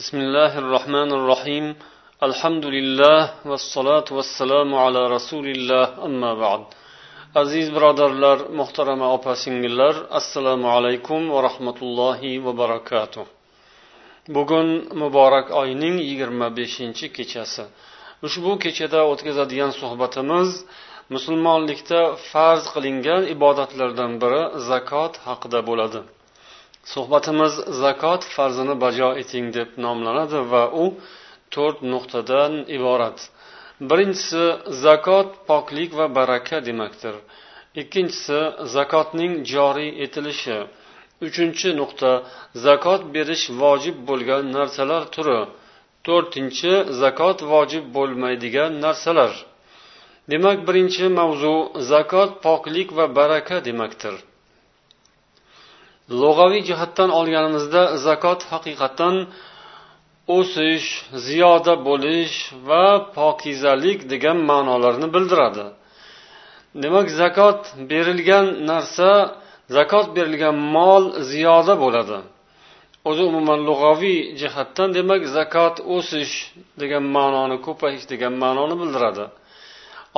بسم الله الرحمن الرحيم الحمد لله والصلاة والسلام على رسول الله أما بعد aziz birodarlar muhtarama opa singillar assalomu alaykum va rahmatullohi va barakatuh bugun muborak oyning yigirma beshinchi kechasi ushbu kechada o'tkazadigan suhbatimiz musulmonlikda farz qilingan ibodatlardan biri zakot haqida bo'ladi Suhbatimiz zakot farzini bajo eting deb nomlanadi va u to'rt nuqtadan iborat. Birinchisi zakot poklik va baraka demakdir. Ikkinchisi zakotning joriy etilishi. Uchinchi nuqta zakot berish vojib bo'lgan narsalar turi. To'rtinchi zakot vojib bo'lmaydigan narsalar. Demak birinchi mavzu zakot poklik va baraka demakdir. Lug'aviy jihatdan olganimizda zakot haqiqatan o'sish ziyoda bo'lish va pokizalik degan ma'nolarni bildiradi. Demak zakot berilgan narsa zakot berilgan mol ziyoda bo'ladi. O'zi umuman lug'aviy jihatdan demak zakot o'sish degan ma'noni ko'payish degan ma'noni bildiradi.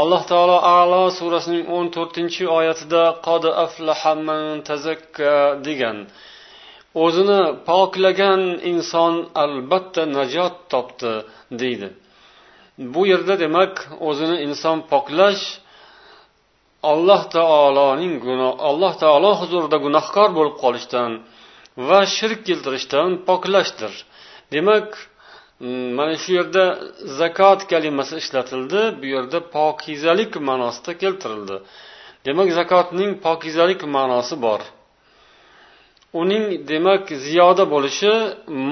Alloh taolo alo surasining o'n to'rtinchi oyatida qod aflahaman tazakka degan o'zini poklagan inson albatta najot topdi deydi. Bu yerda demak o'zini inson poklash alloh taoloning alloh taolo huzurida gunohkor bo'lib qolishdan va shirk keltirishdan poklashdir. Demak Hmm, mana shu yerda zakot kalimasi ishlatildi. Bu yerda pokizalik ma'nosida keltirildi. Demak zakotning pokizalik ma'nosi bor. Uning demak ziyoda bo'lishi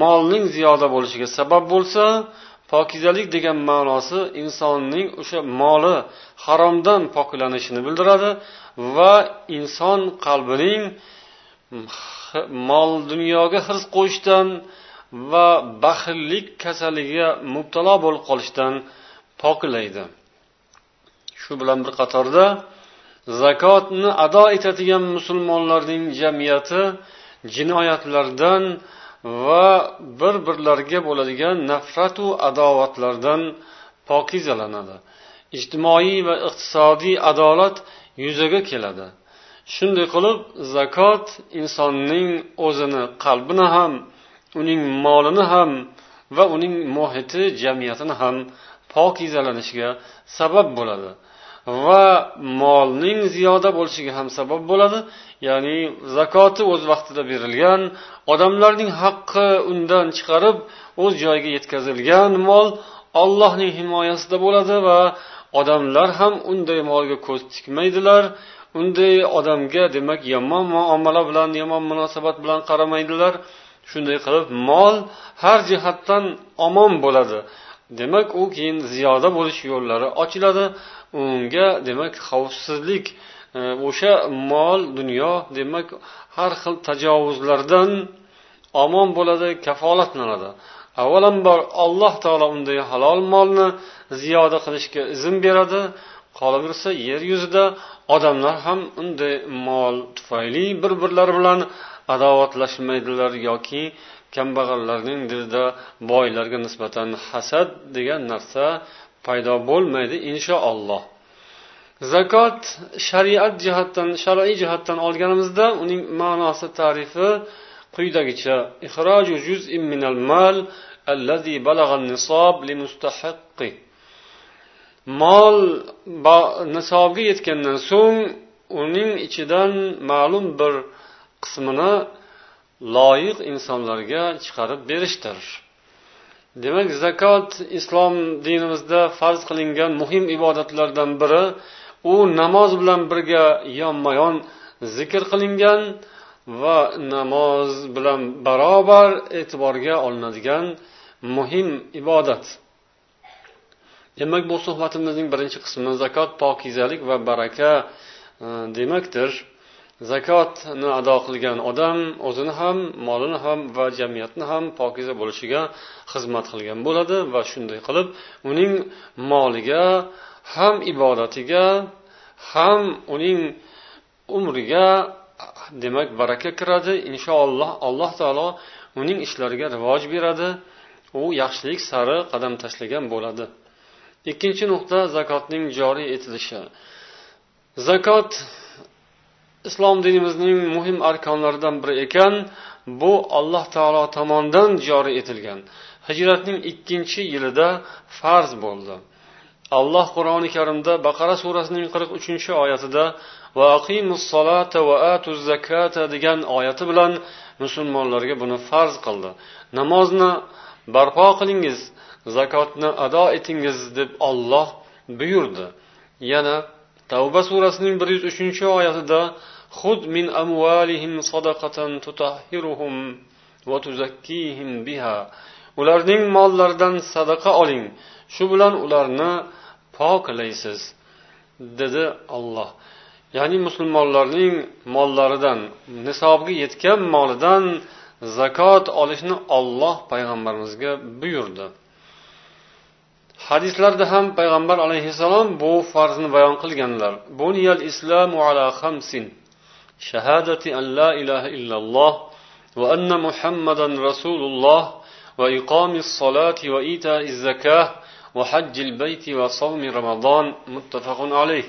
molning ziyoda bo'lishiga sabab bo'lsa pokizalik degan ma'nosi insonning o'sha moli haromdan poklanishini bildiradi va inson qalbining mol dunyoga hirs qo'yishdan va baxillik kasaliga mubtalo bo'lib qolishdan poklaydi shu bilan bir qatorda zakotni ado etadigan musulmonlarning jamiyati jinoyatlardan va bir birlariga bo'ladigan nafratu adovatlardan pokizalanadi. Ijtimoiy va iqtisodiy adolat yuzaga keladi. Shunday qilib zakot insonning o'zini qalbini ham uning molini ham va uning muhiti jamiyatini ham pokizalanishiga sabab bo'ladi. Va molning ziyoda bo'lishiga ham sabab bo'ladi. Ya'ni zakoti o'z vaqtida berilgan odamlarning haqqi undan chiqarib o'z joyiga yetkazilgan mol ollohning himoyasida bo'ladi va odamlar ham unday molga ko'z tikmaydilar unday odamga demak yomon muomala bilan yomon munosabat bilan qaramaydilar. Shunday qilib mol har jihatdan omon bo'ladi. Demak u keyin ziyoda bo'lish yo'llari ochiladi. Unga demak xavfsizlik e, o'sha mol dunyo demak har xil tajovuzlardan omon bo'ladi kafolatlanadi. Avvalambor alloh taolo unday halol molni ziyoda qilishga izn beradi. Qolaversa yer yuzida odamlar ham unday mol tufayli bir birlari bilan adovatlashmaydilar yoki kambag'allarning dilida boylarga nisbatan hasad degan narsa paydo bo'lmaydi inshaalloh zakot shariat jihatdan shar'iy jihatdan olganimizda uning ma'nosi tarifi quyidagicha. Ixroju juz'in minal mal allazi balagha nisob limustahiqqi mol nisobga yetgandan so'ng uning ichidan ma'lum bir qismini loyiq insonlarga chiqarib berishdir. Demak zakot islom dinimizda farz qilingan muhim ibodatlardan biri u namoz bilan birga yonma yon zikr qilingan va namoz bilan barobar e'tiborga olinadigan muhim ibodat. Demak bu suhbatimizning birinchi qismi zakot pokizalik va baraka e, demakdir. Zakotni ado qilgan odam o'zini ham molini ham va jamiyatni ham pokiza bo'lishiga xizmat qilgan bo'ladi va shunday qilib uning moliga ham ibodatiga ham uning umriga demak baraka kiradi. Inshaalloh alloh taolo uning ishlariga rivoj beradi. U yaxshilik sari qadam tashlagan bo'ladi. Ikkinchi nuqta zakotning joriy etilishi. Zakot islom dinimizning muhim arkonlaridan biri ekan bu alloh taolo tomonidan joriy etilgan. Hijratning ikkinchi yilida farz bo'ldi. Alloh qur'oni karimda baqara surasining qirq uchinchi oyatida va aqimussolata va atu zakata degan oyati bilan musulmonlarga buni farz qildi. Namozni barpo qilingiz zakotni ado etingiz deb olloh buyurdi. Yana tavba surasining bir yuz uchinchi oyatida خذ من أموالهم صدقة تطهرهم وتزكيهم بها ularning mollaridan sadaqa oling shu bilan ularni poklaysiz dedi olloh ya'ni musulmonlarning mollaridan nisobga yetgan molidan zakot olishni olloh payg'ambarimizga buyurdi Hadislarda ham payg'ambar alayhissalom bu farzni bayon qilganlar. Buniyal islamu ala xamsin shahadati an la ilaha illalloh va anna muhammadan rasululloh va iqomis solati va ita zakah va hajjil bayti va savmi ramazon muttafaqun alayh.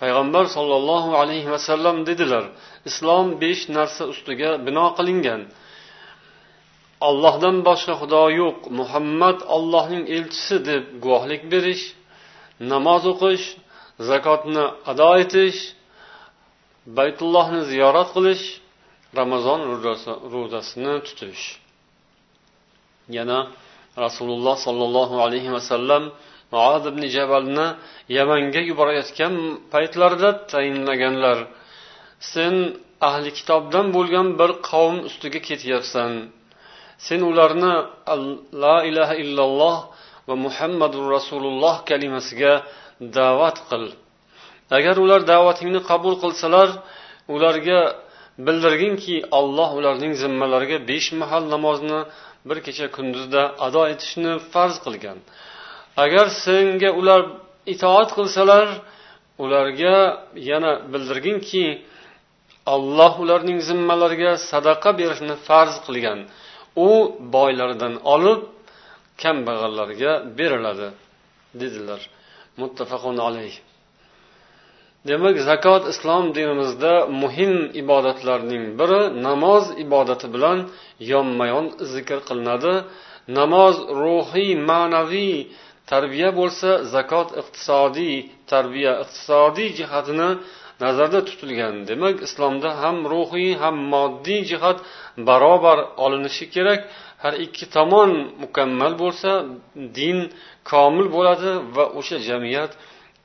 Payg'ambar sollallohu alayhi vasallam dedilar islom besh narsa ustiga bino qilingan. Ollohdan boshqa xudo yo'q. Muhammad ollohning elchisi deb guvohlik berish namoz o'qish zakotni ado etish baytullohni ziyorat qilish ramazon ro'zasini tutish. Yana rasululloh sollallohu alayhi vasallam muad ibn jabalni yamanga yuborayotgan paytlarida tayinlaganlar sen ahli kitobdan bo'lgan bir qavm ustiga ketyapsan. Sen ularni la ilaha illalloh va muhammadu rasululloh kalimasiga da'vat qil. Agar ular da'vatingni qabul qilsalar ularga bildirginki alloh ularning zimmalariga besh mahal namozni bir kecha kunduzda ado etishni farz qilgan. Agar senga ular itoat qilsalar ularga yana bildirginki alloh ularning zimmalariga sadaqa berishni farz qilgan. U boylardan olib kambag'allarga beriladi dedilar. Muttafaqun alayh. Demak zakot islom dinimizda muhim ibodatlarning biri namoz ibodati bilan yonma yon zikr qilinadi. Namoz ruhiy ma'naviy tarbiya bo'lsa zakot iqtisodiy tarbiya iqtisodiy jihatini nazarda tutilgan. Demak islomda ham ruhiy ham moddiy jihat barobar olinishi kerak. Har ikki tomon mukammal bo'lsa din komil bo'ladi va o'sha jamiyat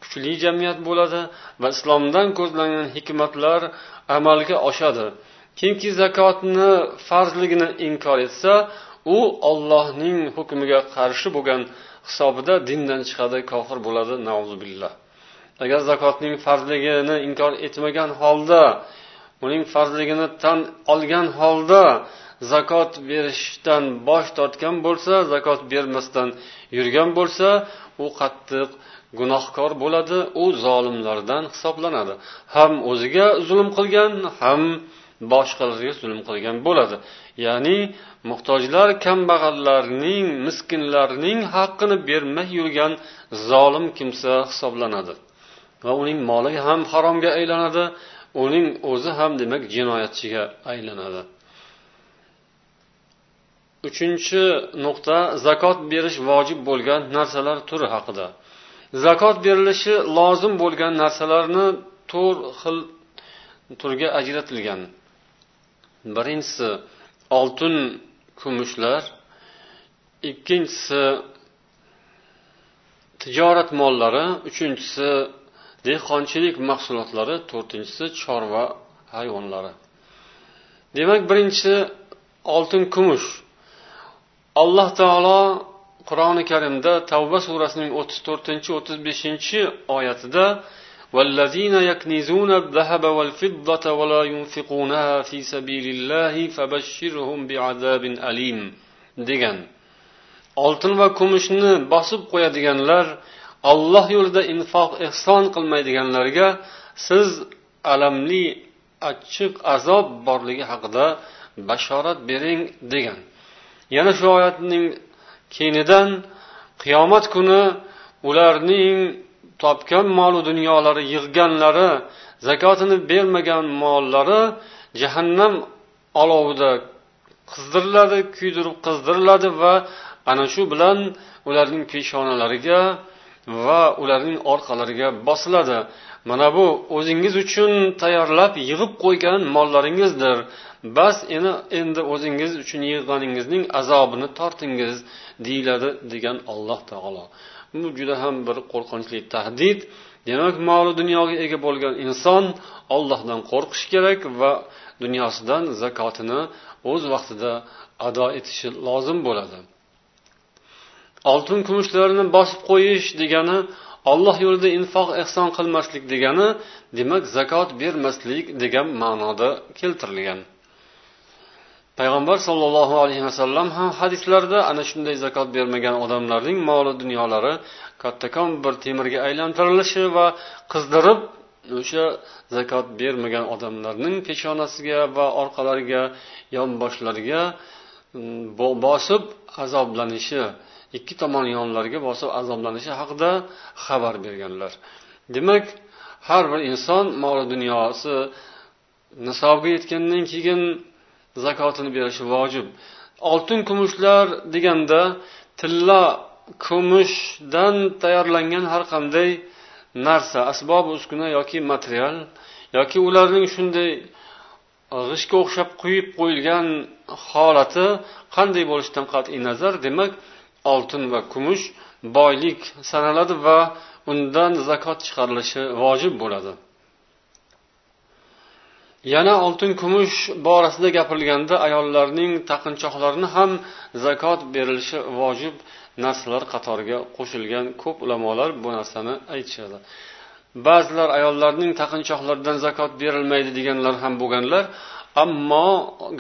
kuchli jamiyat bo'ladi va islomdan ko'zlangan hikmatlar amalga oshadi. Kimki zakotni farzligini inkor etsa u ollohning hukmiga qarshi bo'lgan hisobida dindan chiqadi kofir bo'ladi billah agar zakotning farzligini inkor etmagan holda uning farzligini tan olgan holda zakot berishdan bosh tortgan bo'lsa zakot bermasdan yurgan bo'lsa u qattiq gunohkor bo'ladi u zolimlardan hisoblanadi. Ham o'ziga zulm qilgan ham boshqalarga zulm qilgan bo'ladi. Ya'ni muhtojlar kambag'allarning miskinlarning haqqini bermay yurgan zolim kimsa hisoblanadi. Va uning moli ham haromga aylanadi uning o'zi ham demak jinoyatchiga aylanadi. Uchinchi nuqta zakot berish vojib bo'lgan narsalar turi haqida. Zakot berilishi lozim bo'lgan narsalarni to'rt xil turga ajratilgan. Birinchisi oltin kumushlar ikkinchisi tijorat mollari uchinchisi dehqonchilik mahsulotlari to'rtinchisi chorva hayvonlari demak birinchisi oltin kumush alloh taolo qur'oni karimda tavba surasining o'ttiz to'rtinchi o'ttiz beshinchi oyatida والذين يكنزون الذهب والفضة ولا ينفقونها في سبيل الله فبشرهم بعذاب أليم degan oltin va kumushni bosib qo'yadiganlar olloh yo'lida infoq ehson qilmaydiganlarga siz alamli achchiq azob borligi haqida bashorat bering degan. Yana shu oyatning keyinidan qiyomat kuni ularning topgan molu dunyolari yig'ganlari zakotini bermagan mollari jahannam olovida qizdiriladi kuydirib qizdiriladi va ana shu bilan ularning peshonalariga va ularning orqalariga bosiladi. Mana bu o'zingiz uchun tayyorlab yig'ib qo'ygan mollaringizdir. Bas endi endi o'zingiz uchun yig'ganingizning azobini tortingiz deyiladi degan alloh taolo. Bu juda ham bir qo'rqinchli tahdid. Demak moli dunyoga ega bo'lgan inson ollohdan qo'rqishi kerak va dunyosidan zakotini o'z vaqtida ado etishi lozim bo'ladi. Oltin kumushlarni bosib qo'yish degani olloh yo'lida infoq ehson qilmaslik degani demak zakot bermaslik degan ma'noda keltirilgan. Payg'ambar sollallohu alayhi vasallam ham hadislarda ana shunday zakot bermagan odamlarning moli dunyolari kattakon bir temirga aylantirilishi va qizdirib o'sha zakot bermagan odamlarning peshonasiga va orqalariga yonboshlariga mm, bosib azoblanishi ikki tomon yonlariga bosib azoblanishi haqida xabar berganlar. Demak har bir inson mol dunyosi nisobga yetgandan keyin zakotini berishi vojib. Oltin kumushlar deganda tilla kumushdan tayyorlangan har qanday narsa asbob uskuna yoki material yoki ularning shunday g'ishtga o'xshab quyib qo'yilgan holati qanday bo'lishidan qat'iy nazar demak oltin va kumush boylik sanaladi va undan zakot chiqarilishi vojib bo'ladi. Yana oltin kumush borasida gapirilganda ayollarning taqinchoqlarini ham zakot berilishi vojib narsalar qatoriga qo'shilgan ko'p ulamolar bu narsani aytishadi. Ba'zilar ayollarning taqinchoqlaridan zakot berilmaydi deganlar ham bo'lganlar ammo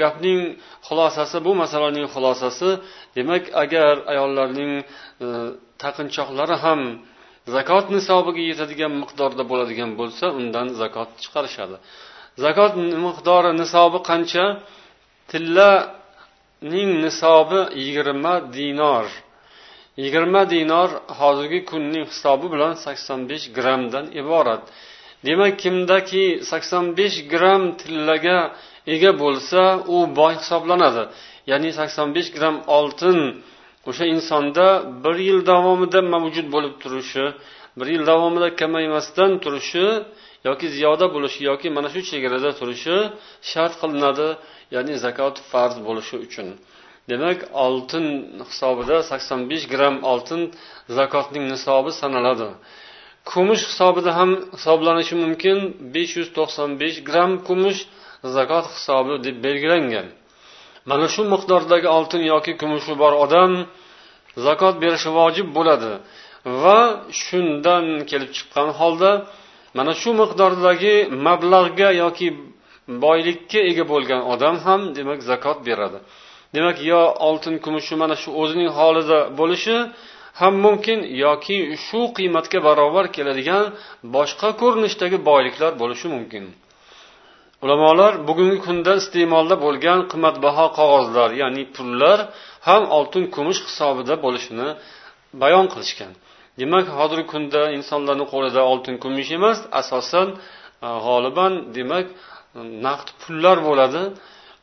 gapning xulosasi bu masalaning xulosasi demak agar ayollarning e, taqinchoqlari ham zakot nisobiga yetadigan miqdorda bo'ladigan bo'lsa undan zakot chiqarishadi. Zakot miqdori nisobi qancha? Tillaning nisobi yigirma dinor. Yigirma dinor hozirgi kunning hisobi bilan sakson besh grammdan iborat. Demak kimdaki sakson besh gramm tillaga ega bo'lsa u boy hisoblanadi. Ya'ni sakson besh gramm oltin o'sha insonda bir yil davomida mavjud bo'lib turishi bir yil davomida kamaymasdan turishi yoki ziyoda bo'lishi yoki mana shu chegarada turishi shart qilinadi ya'ni zakot farz bo'lishi uchun. Demak oltin hisobida sakson besh gramm oltin zakotning nisobi sanaladi. Kumush hisobida ham hisoblanishi mumkin. besh yuz to'qson besh gramm kumush zakot hisobi deb belgilangan. Mana shu miqdordagi oltin yoki kumushi bor odam zakot berishi vojib bo'ladi. Va shundan kelib chiqqan holda mana shu miqdordagi mablag'ga yoki boylikka ega bo'lgan odam ham demak zakot beradi. Demak yo oltin kumushi mana shu o'zining holida bo'lishi ham mumkin yoki shu qiymatga barobar keladigan boshqa ko'rinishdagi boyliklar bo'lishi mumkin. Ulamolar bugungi kunda iste'molda bo'lgan qimmatbaho qog'ozlar ya'ni pullar ham oltin kumush hisobida bo'lishini bayon qilishgan. Demak hozirgi kunda insonlarni qo'lida oltin kumush emas asosan e, g'oliban demak naqd pullar bo'ladi.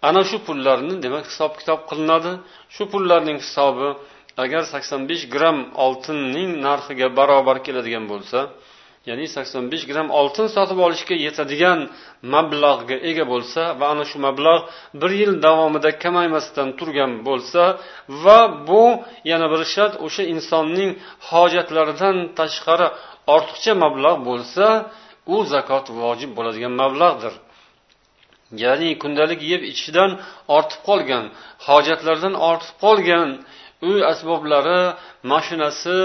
Ana shu pullarni demak hisob kitob qilinadi. Shu pullarning hisobi agar sakson besh gramm oltinning narxiga barobar keladigan bo'lsa ya'ni sakson besh gramm oltin sotib olishga yetadigan mablag'ga ega bo'lsa va ana shu mablag' bir yil davomida kamaymasdan turgan bo'lsa va bu yana bir shart o'sha insonning hojatlaridan tashqari ortiqcha mablag' bo'lsa u zakot vojib bo'ladigan mablag'dir. Ya'ni kundalik yeb ichishdan ortib qolgan hojatlardan ortib qolgan uy asboblari mashinasi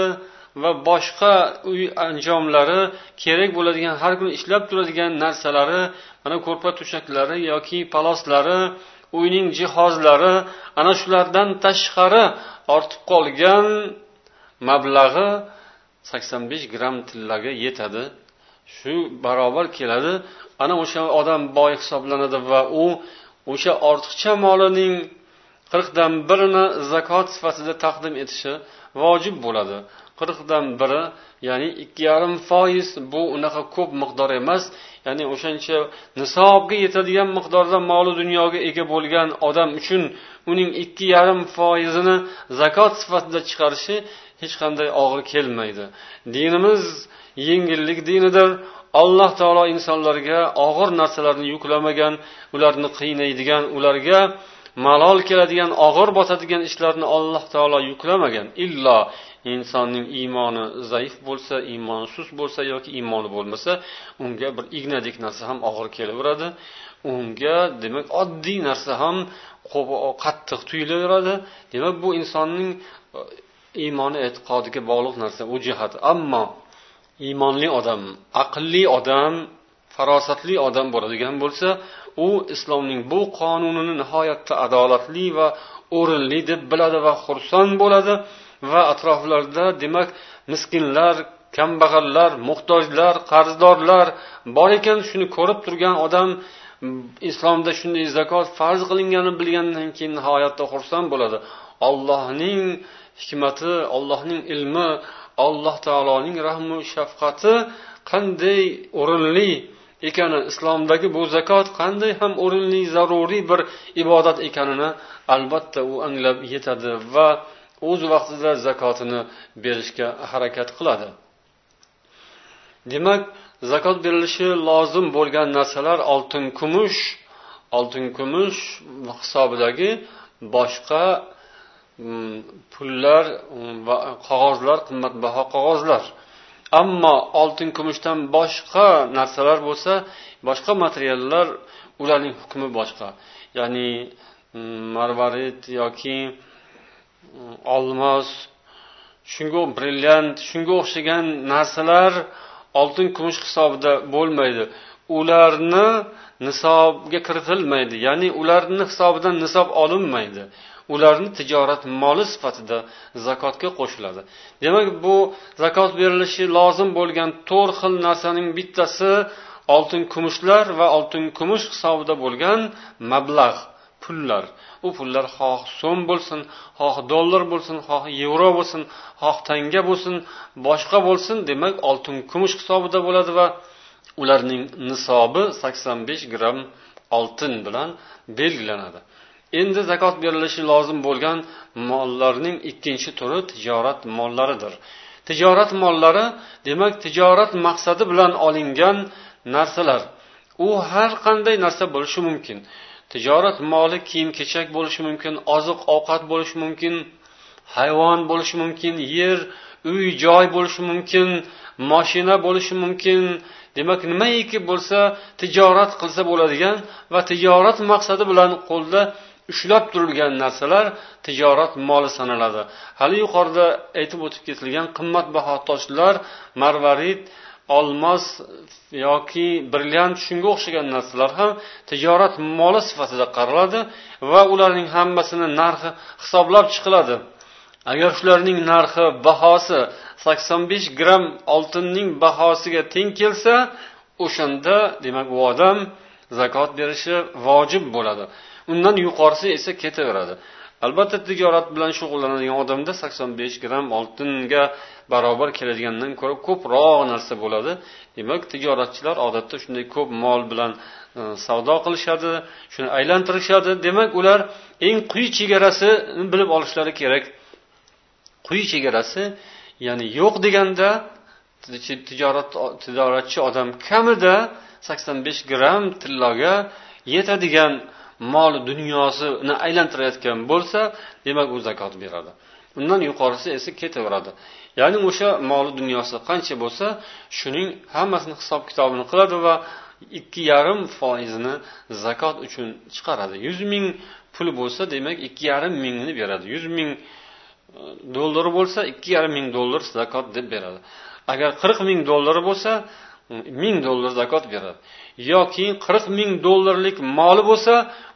va boshqa uy anjomlari kerak bo'ladigan har kuni ishlab turadigan narsalari mana ko'rpa to'shaklari yoki paloslari uyning jihozlari ana shulardan tashqari ortib qolgan mablag'i sakson besh gramm tillaga yetadi. Shu barobar keladi. Ana o'sha odam boy hisoblanadi va u o'sha ortiqcha molining qirqdan birini zakot sifatida taqdim etishi vojib bo'ladi. Qirqdan biri ya'ni ikki yarim foiz bu unaqa ko'p miqdor emas. Ya'ni o'shancha nisobga yetadigan miqdorda moli dunyoga ega bo'lgan odam uchun uning ikki yarim foizini zakot sifatida chiqarishi hech qanday og'ir kelmaydi. Dinimiz yengillik dinidir. Alloh taolo insonlarga og'ir narsalarni yuklamagan ularni qiynaydigan ularga malol keladigan og'ir botadigan ishlarni alloh taolo yuklamagan. Illo insonning iymoni zaif bo'lsa iymoni sust bo'lsa yoki iymoni bo'lmasa unga bir ignadek narsa ham og'ir kelaveradi. Unga demak oddiy narsa ham qattiq tuyulaveradi. Demak bu insonning e, iymoni e'tiqodiga bog'liq narsa u jihati ammo iymonli odam aqlli odam farosatli odam bo'ladigan bo'lsa u islomning bu qonunini nihoyatda adolatli va o'rinli deb biladi va xursand bo'ladi va atroflarida demak miskinlar kambag'allar muhtojlar qarzdorlar bor ekan shuni ko'rib turgan odam islomda shunday zakot farz qilinganini bilgandan keyin nihoyatda xursand bo'ladi. Ollohning hikmati ollohning ilmi alloh taoloning rahmu shafqati qanday o'rinli ekani islomdagi bu zakot qanday ham o'rinli zaruriy bir ibodat ekanini albatta u anglab yetadi va o'z vaqtida zakotini berishga harakat qiladi. Demak zakot berilishi lozim bo'lgan narsalar oltin kumush oltin kumush hisobidagi boshqa mm, pullar va qog'ozlar qimmatbaho qog'ozlar. Ammo oltin kumushdan boshqa narsalar bo'lsa boshqa materiallar ularning hukmi boshqa. Ya'ni mm, marvarid yoki mm, olmos shunga brilliant shunga o'xshagan narsalar oltin kumush hisobida bo'lmaydi. Ularni nisobga kiritilmaydi. Ya'ni ularni hisobidan nisob olinmaydi. Ularni tijorat moli sifatida zakotga qo'shiladi. Demak bu zakot berilishi lozim bo'lgan to'rt xil narsaning bittasi oltin kumushlar va oltin kumush hisobida bo'lgan mablag' pullar. U pullar xoh so'm bo'lsin xoh dollar bo'lsin xoh yevro bo'lsin xoh tanga bo'lsin boshqa bo'lsin. Demak oltin kumush hisobida bo'ladi va ularning nisobi sakson besh gramm oltin bilan belgilanadi. Endi zakot berilishi lozim bo'lgan mollarning ikkinchi turi tijorat mollaridir. Tijorat mollari demak tijorat maqsadi bilan olingan narsalar. U har qanday narsa bo'lishi mumkin. Tijorat moli kiyim kechak bo'lishi mumkin oziq ovqat bo'lishi mumkin hayvon bo'lishi mumkin yer uy joy bo'lishi mumkin moshina bo'lishi mumkin. Demak nimaiki bo'lsa tijorat qilsa bo'ladigan va tijorat maqsadi bilan qo'lda ushlab turilgan narsalar tijorat moli sanaladi. Hali yuqorida aytib o'tib ketilgan qimmatbaho toshlar marvarid olmos yoki brilliant shunga o'xshagan narsalar ham tijorat moli sifatida qaraladi va ularning hammasini narxi hisoblab chiqiladi. Agar shularning narxi bahosi sakson besh gramm oltinning bahosiga teng kelsa o'shanda demak u odam zakot berishi vojib bo'ladi. Undan yuqorisi esa ketaveradi. Albatta tijorat bilan shug'ullanadigan odamda sakson besh gramm oltinga barobar keladigandan ko'ra ko'proq narsa bo'ladi. Demak tijoratchilar odatda shunday ko'p mol bilan e, savdo qilishadi shuni aylantirishadi. Demak ular eng quyi chegarasini bilib olishlari kerak. Quyi chegarasi ya'ni yo'q deganda tijorat tijoratchi odam kamida sakson besh gramm tilloga yetadigan mol dunyosini aylantirayotgan bo'lsa demak u zakot beradi. Undan yuqorisi esa ketaveradi. Ya'ni o'sha moli dunyosi qancha bo'lsa shuning hammasini hisob kitobini qiladi va ikki yarim foizini zakot uchun chiqaradi. Yuz ming pul bo'lsa demak ikki yarim mingni beradi. Yuz ming e, dollari bo'lsa ikki yarim ming dollar zakot deb beradi. Agar qirq ming dollari bo'lsa ming dollar zakot beradi. Yoki qirq ming dollarlik moli bo'lsa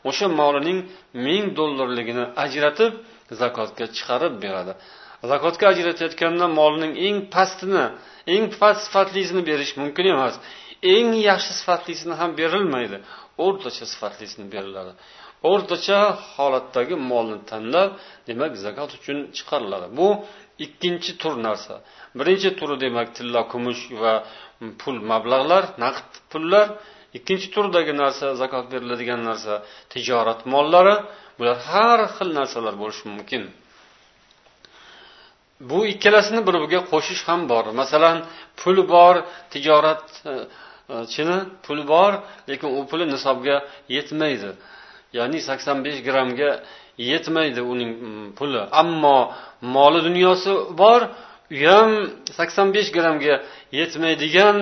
o'sha molining ming dollarligini ajratib zakotga chiqarib beradi. Zakotga ajratayotganda molning eng pastini eng past sifatlisini berish mumkin emas. Eng yaxshi sifatlisini ham berilmaydi. O'rtacha sifatlisini beriladi. O'rtacha holatdagi molni tanlab demak zakot uchun chiqariladi. Bu ikkinchi tur narsa. Birinchi turi demak tilla kumush va pul mablag'lar naqd pullar. Ikkinchi turdagi narsa zakot beriladigan narsa tijorat mollari bular har xil narsalar bo'lishi mumkin. Bu ikkalasini bir biriga qo'shish ham bor. Masalan pul bor tijoratchini puli bor lekin u puli nisobga yetmaydi. Ya'ni sakson besh grammga yetmaydi uning mm, puli. Ammo moli dunyosi bor u ham sakson besh grammga yetmaydigan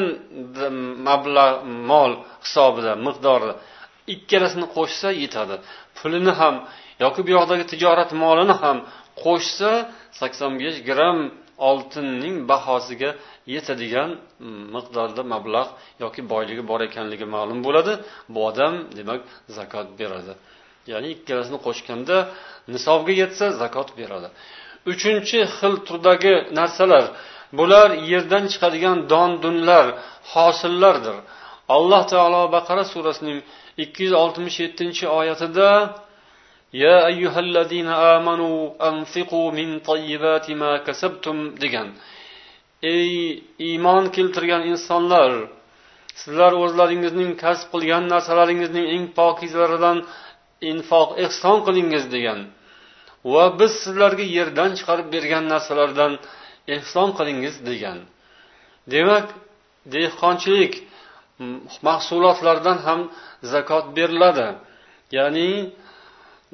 mablag' mol hisobida miqdori ikkalasini qo'shsa yetadi. Pulini ham yoki bu yoqdagi tijorat molini ham qo'shsa sakson besh gramm oltinning bahosiga yetadigan miqdorda mablag' yoki boyligi bor ekanligi ma'lum bo'ladi. Bu odam demak zakot beradi. Ya'ni ikkalasini qo'shganda nisobga yetsa zakot beradi. uchinchi xil turdagi narsalar bular yerdan chiqadigan don dunlar hosillardir alloh taolo baqara surasining ikki yuz oltmish yettinchi oyatida يا أيها الذين آمنوا أنفقوا من طيبات ما كسبتم degan ey iymon keltirgan insonlar sizlar o'zlaringizning kasb qilgan narsalaringizning eng pokizalaridan infoq ehson qilingiz degan Va biz sizlarga yerdan chiqarib bergan narsalardan ehson qilingiz degan. Demak dehqonchilik mahsulotlardan ham zakot beriladi. Ya'ni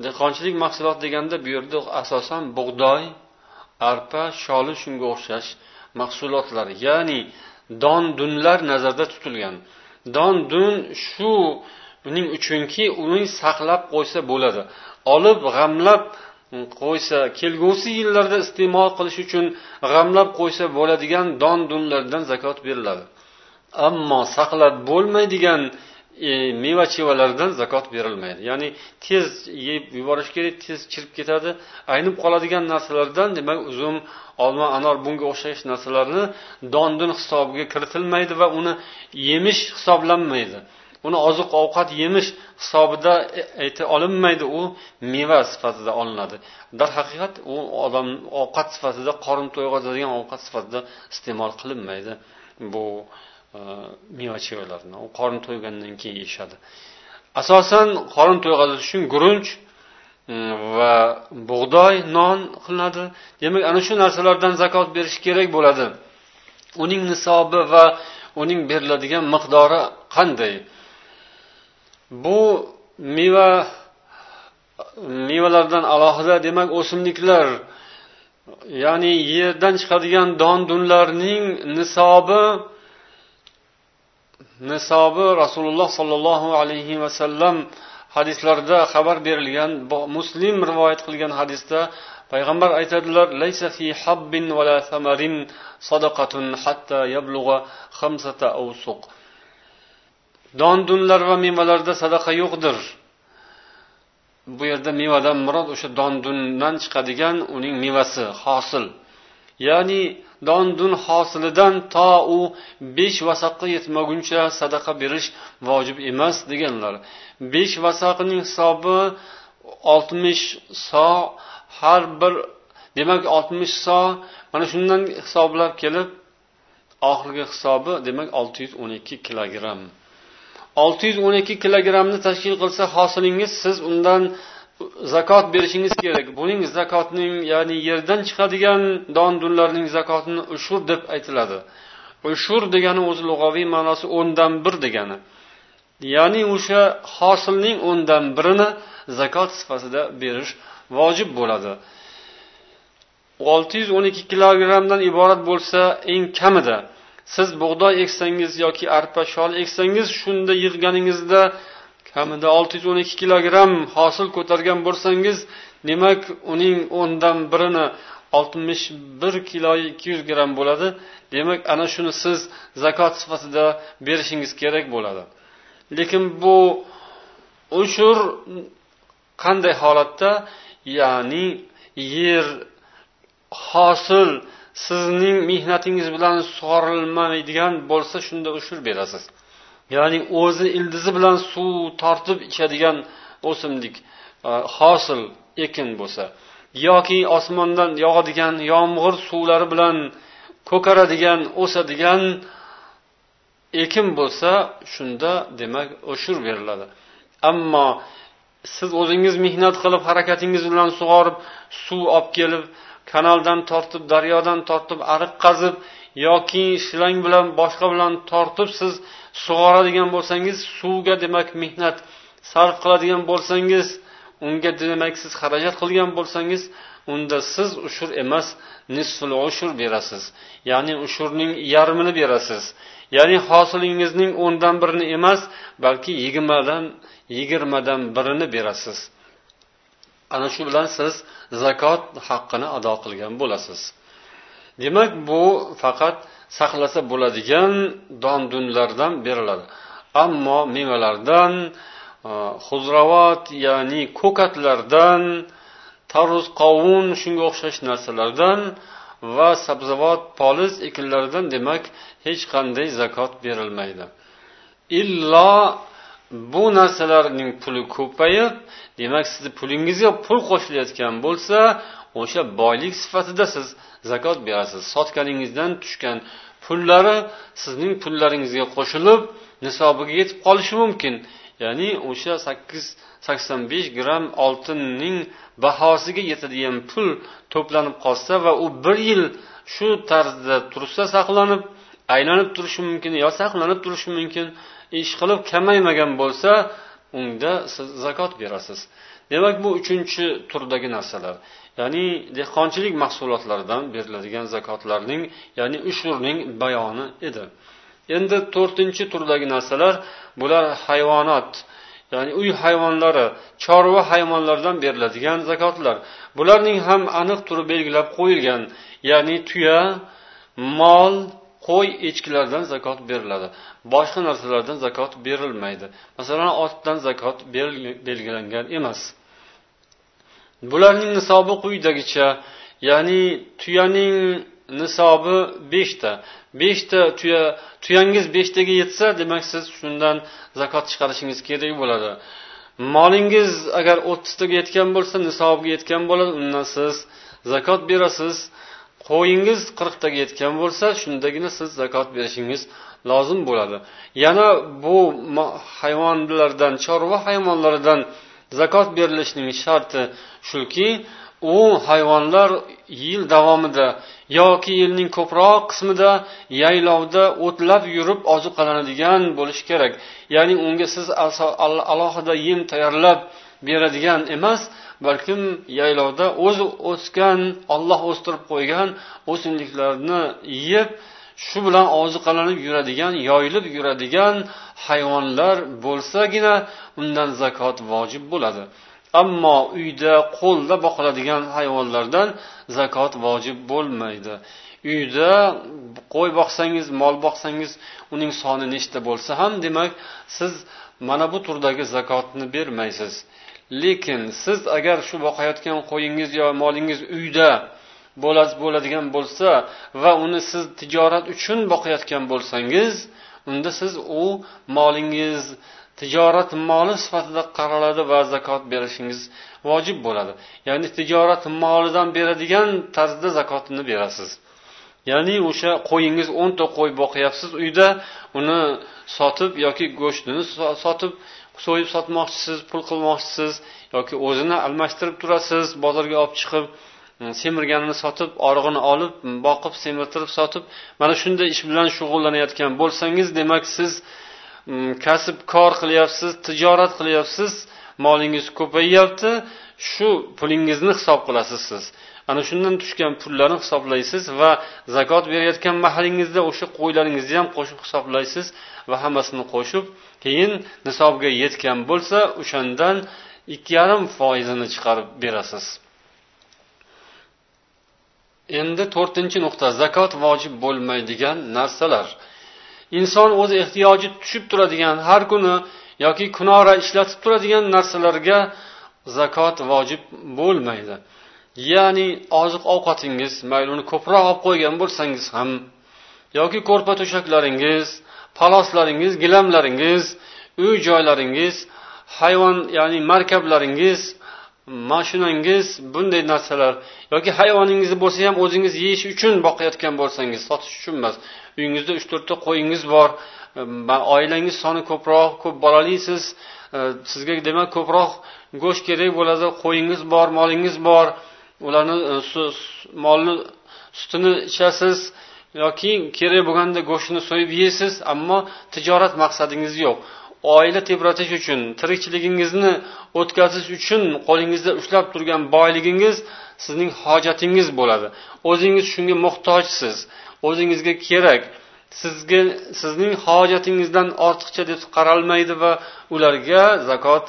dehqonchilik mahsulot deganda bu yerda asosan bug'doy arpa sholi shunga o'xshash mahsulotlar ya'ni don dunlar nazarda tutilgan. Don dun shu buning uchunki uni saqlab qo'ysa bo'ladi. Olib g'amlab qo'ysa kelgusi yillarda iste'mol qilish uchun g'amlab qo'ysa bo'ladigan don dunlardan zakot beriladi. Ammo saqlab bo'lmaydigan e, meva chevalardan zakot berilmaydi. Ya'ni tez yeb yuborish kerak tez chirib ketadi aynib qoladigan narsalardan demak uzum olma anor bunga o'xshash narsalarni dondun hisobiga kiritilmaydi va uni yemish hisoblanmaydi. Uni oziq ovqat yemish hisobida e, ayta olinmaydi. U meva sifatida olinadi. Darhaqiqat u odam ovqat sifatida qorin to'yg'azadigan ovqat sifatida iste'mol qilinmaydi bu e, meva chevalarni u qorin to'ygandan keyin yeyishadi. Asosan qorin to'yg'azish uchun gurunch e, va bug'doy non qilinadi. Demak ana shu narsalardan zakot berish kerak bo'ladi. Uning nisobi va uning beriladigan miqdori qanday? Bu meva mevalardan alohida demak o'simliklar ya'ni yerdan chiqadigan don dunlarning nisobi nisobi rasululloh sollallohu alayhi vasallam hadislarida xabar berilgan muslim rivoyat qilgan hadisda payg'ambar aytadilar laysa fi habbin vala samarin sadaqatun hatta yablug'a khamsata awsuq. Dondunlar va mevalarda sadaqa yo'qdir. Bu yerda mevadan murod o'sha dondundan chiqadigan uning mevasi hosil. Ya'ni dondun hosilidan to u besh vasaqqa yetmaguncha sadaqa berish vojib emas deganlar. Besh vasaqning hisobi oltmish so har bir demak oltmish so mana shundan hisoblab kelib oxirgi hisobi demak olti yuz o'n ikki kilogramm. Olti yuz o'n ikki kilogrammni tashkil qilsa hosilingiz siz undan zakot berishingiz kerak. Buning zakotning ya'ni yerdan chiqadigan don dunlarning zakotini ushur deb aytiladi. Ushur degani o'zi lug'aviy ma'nosi o'ndan bir degani. Ya'ni o'sha hosilning o'ndan birini zakot sifatida berish vojib bo'ladi. olti yuz o'n ikki kilogrammdan iborat bo'lsa eng kamida siz bug'doy eksangiz yoki arpa shol eksangiz shunda yig'ganingizda kamida olti yuz o'n ikki kilogramm hosil ko'targan bo'lsangiz demak uning o'ndan birini oltmish bir kilo ikki yuz gramm bo'ladi. Demak ana shuni siz zakot sifatida berishingiz kerak bo'ladi. Lekin bu ushur qanday holatda? Ya'ni yer hosil sizning mehnatingiz bilan sug'orilmaydigan bo'lsa shunda ushur berasiz. Ya'ni o'zi ildizi bilan suv tortib ichadigan o'simlik e, hosil ekin bo'lsa yoki osmondan yog'adigan yomg'ir suvlari bilan ko'karadigan o'sadigan ekin bo'lsa shunda demak ushur beriladi. Ammo siz o'zingiz mehnat qilib harakatingiz bilan sug'orib suv olib kelib kanaldan tortib daryodan tortib ariq qazib yoki shlang bilan boshqa bilan tortib siz sug'oradigan bo'lsangiz suvga demak mehnat sarf qiladigan bo'lsangiz unga demak siz xarajat qilgan bo'lsangiz unda siz ushur emas nisful ushur berasiz. Ya'ni ushurning yarmini berasiz. Ya'ni hosilingizning o'ndan birini emas balki yigirmadan yigirmadan birini berasiz. Ana shu bilan siz zakot haqqini ado qilgan bo'lasiz. Demak bu faqat saqlasa bo'ladigan don dunlardan beriladi. Ammo mevalardan e, xuzravot ya'ni ko'katlardan tarvuz qovun shunga o'xshash narsalardan va sabzavot poliz ekinlaridan demak hech qanday zakot berilmaydi. Illo bu narsalarning puli ko'payib demak sizni pulingizga pul qo'shilayotgan bo'lsa o'sha boylik sifatida siz zakot berasiz. Sotganingizdan tushgan pullari sizning pullaringizga qo'shilib nisobiga yetib qolishi mumkin. Ya'ni o'sha sakkiz sakson besh gramm oltinning bahosiga yetadigan pul to'planib qolsa va u bir yil shu tarzda tursa saqlanib aylanib turishi mumkin yo saqlanib turishi mumkin ish qilib kamaymagan bo'lsa unda siz zakot berasiz. Demak bu uchinchi turdagi narsalar. Ya'ni dehqonchilik mahsulotlaridan beriladigan zakotlarning ya'ni ushurning bayoni edi. Endi to'rtinchi turdagi narsalar bular hayvonot ya'ni uy hayvonlari chorva hayvonlaridan beriladigan zakotlar. Bularning ham aniq turi belgilab qo'yilgan ya'ni tuya mol qo'y echkilardan zakot beriladi. Boshqa narsalardan zakot berilmaydi. Masalan otdan zakot belgilangan emas. Bularning nisobi quyidagicha ya'ni tuyaning nisobi beshta. Beshta tuya tuyangiz beshtaga yetsa demak siz shundan zakot chiqarishingiz kerak bo'ladi. Molingiz agar o'ttiztaga yetgan bo'lsa nisobiga yetgan bo'ladi. Undan siz zakot berasiz. Qo'yingiz qirqtaga yetgan bo'lsa shundagina siz zakot berishingiz lozim bo'ladi. Yana bu hayvonlardan chorva hayvonlaridan zakot berilishining sharti shuki u hayvonlar yil davomida yoki yilning ko'proq qismida yaylovda o'tlab yurib oziqlanadigan bo'lishi kerak. Ya'ni unga siz alohida yem tayyorlab beradigan emas balkim yaylovda o'zi o'sgan olloh o'stirib qo'ygan o'simliklarni yeb shu bilan oziqalanib yuradigan yoyilib yuradigan hayvonlar bo'lsagina undan zakot vojib bo'ladi. Ammo uyda qo'lda boqiladigan hayvonlardan zakot vojib bo'lmaydi. Uyda qo'y boqsangiz mol boqsangiz uning soni nechta bo'lsa ham demak siz mana bu turdagi zakotni bermaysiz. Lekin siz agar shu boqayotgan qo'yingiz yo molingiz uyda bo'ladigan bo'lsa va uni siz tijorat uchun boqayotgan bo'lsangiz unda siz u molingiz tijorat moli sifatida qaraladi va zakot berishingiz vojib bo'ladi. Ya'ni tijorat molidan beradigan tarzda zakotini berasiz. Ya'ni o'sha qo'yingiz o'nta qo'y boqyapsiz uyda uni sotib yoki go'shtini sotib so'yib sotmoqchisiz pul qilmoqchisiz yoki o'zini almashtirib turasiz bozorga olib chiqib e, semirganini sotib orig'ini olib boqib semirtirib sotib mana shunday ish bilan shug'ullanayotgan bo'lsangiz demak siz kasbkor kasb kor qilyapsiz tijorat qilyapsiz molingiz ko'payyapti shu pulingizni hisob qilasiz siz. Ana shundan tushgan pullarni hisoblaysiz va zakot berayotgan mahalingizda o'sha qo'ylaringizni ham qo'shib hisoblaysiz va hammasini qo'shib keyin nisobga yetgan bo'lsa o'shandan ikki yarim foizini chiqarib berasiz. Endi to'rtinchi nuqta zakot vojib bo'lmaydigan narsalar. Inson o'z ehtiyoji tushib turadigan har kuni yoki kunora ishlatib turadigan narsalarga zakot vojib bo'lmaydi. Ya'ni oziq ovqatingiz mayli uni ko'proq olib qo'ygan bo'lsangiz ham yoki ko'rpa to'shaklaringiz paloslaringiz gilamlaringiz uy joylaringiz hayvon ya'ni markablaringiz mashinangiz bunday narsalar yoki hayvoningiz bo'lsa ham o'zingiz yeyish uchun boqayotgan bo'lsangiz sotish uchun emas. Uyingizda uch to'rtta qo'yingiz bor. Oilangiz soni ko'proq ko'p bolalisiz e, sizga demak ko'proq go'sht kerak bo'ladi. Qo'yingiz bor molingiz bor. Ularni e, molni sutini ichasiz. Yoki kerak bo'lganda go'shtni so'yib yeysiz ammo tijorat maqsadingiz yo'q. Oila tebratish uchun tirikchiligingizni o'tkazish uchun qo'lingizda ushlab turgan boyligingiz sizning hojatingiz bo'ladi. O'zingiz shunga muhtojsiz o'zingizga kerak. Sizga sizning hojatingizdan ortiqcha deb qaralmaydi va ularga zakot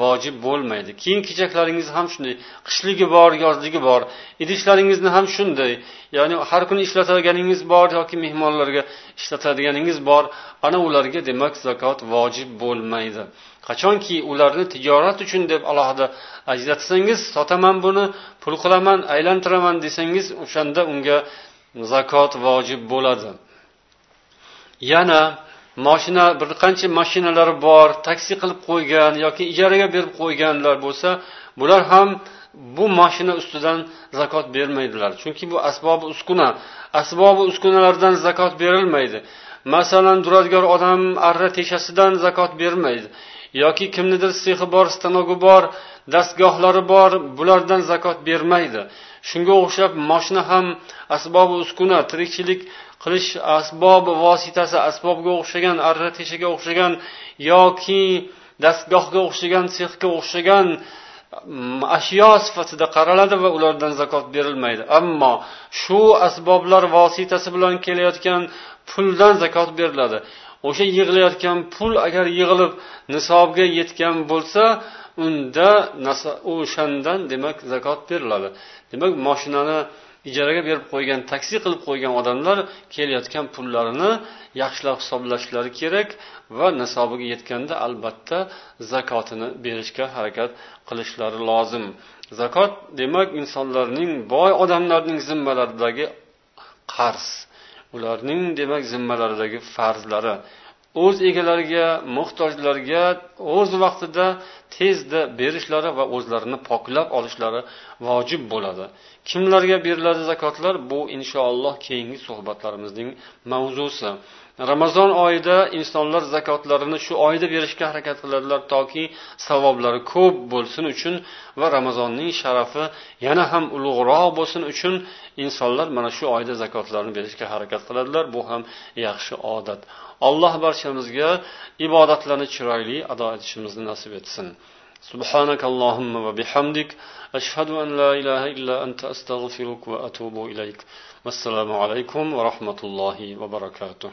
vojib bo'lmaydi. Kiyim kechaklaringiz ham shunday qishligi bor yozligi bor idishlaringizni ham shunday. Ya'ni har kuni ishlatadiganingiz bor yoki mehmonlarga ishlatadiganingiz bor ana ularga demak zakot vojib bo'lmaydi. Qachonki ularni tijorat uchun deb alohida ajratsangiz sotaman buni pul qilaman aylantiraman desangiz o'shanda unga zakot vojib bo'ladi. Yana moshina bir qancha mashinalari bor taksi qilib qo'ygan yoki ijaraga berib qo'yganlar bo'lsa bular ham bu moshina ustidan zakot bermaydilar. Chunki bu asbobi uskuna. Asbobi uskunalardan zakot berilmaydi. Masalan duradgor odam arra teshasidan zakot bermaydi. Yoki kimnidir sexi bor stanogi bor dastgohlari bor bulardan zakot bermaydi. Shunga o'xshab moshina ham asbobi uskuna tirikchilik qilish asbobi vositasi asbobga o'xshagan arra teshaga o'xshagan yoki dastgohga o'xshagan sexga o'xshagan mm, ashyo sifatida qaraladi va ulardan zakot berilmaydi. Ammo shu asboblar vositasi bilan kelayotgan puldan zakot beriladi. O'sha yig'ilayotgan pul agar yig'ilib nisobga yetgan bo'lsa unda o'shandan demak zakot beriladi. Demak moshinani ijaraga berib qo'ygan taksi qilib qo'ygan odamlar kelayotgan pullarini yaxshilab hisoblashlari kerak va nisobiga yetganda albatta zakotini berishga harakat qilishlari lozim. Zakot demak insonlarning boy odamlarning zimmalaridagi qarz. Ularning demak zimmalaridagi farzlari o'z egalariga muhtojlarga o'z vaqtida tezda berishlari va o'zlarini poklab olishlari vojib bo'ladi. Kimlarga beriladi zakotlar? Bu inshaalloh keyingi suhbatlarimizning mavzusi. ramazon oyida insonlar zakotlarini shu oyda berishga harakat qiladilar toki savoblari ko'p bo'lsin uchun va ramazonning sharafi yana ham ulug'roq bo'lsin uchun insonlar mana shu oyda zakotlarni berishga harakat qiladilar bu ham yaxshi odat alloh barchamizga ibodatlarni chiroyli ado etishimizni nasib etsin سبحانك اللهم وبحمدك أشهد أن لا إله إلا أنت أستغفرك وأتوب إليك والسلام عليكم ورحمة الله وبركاته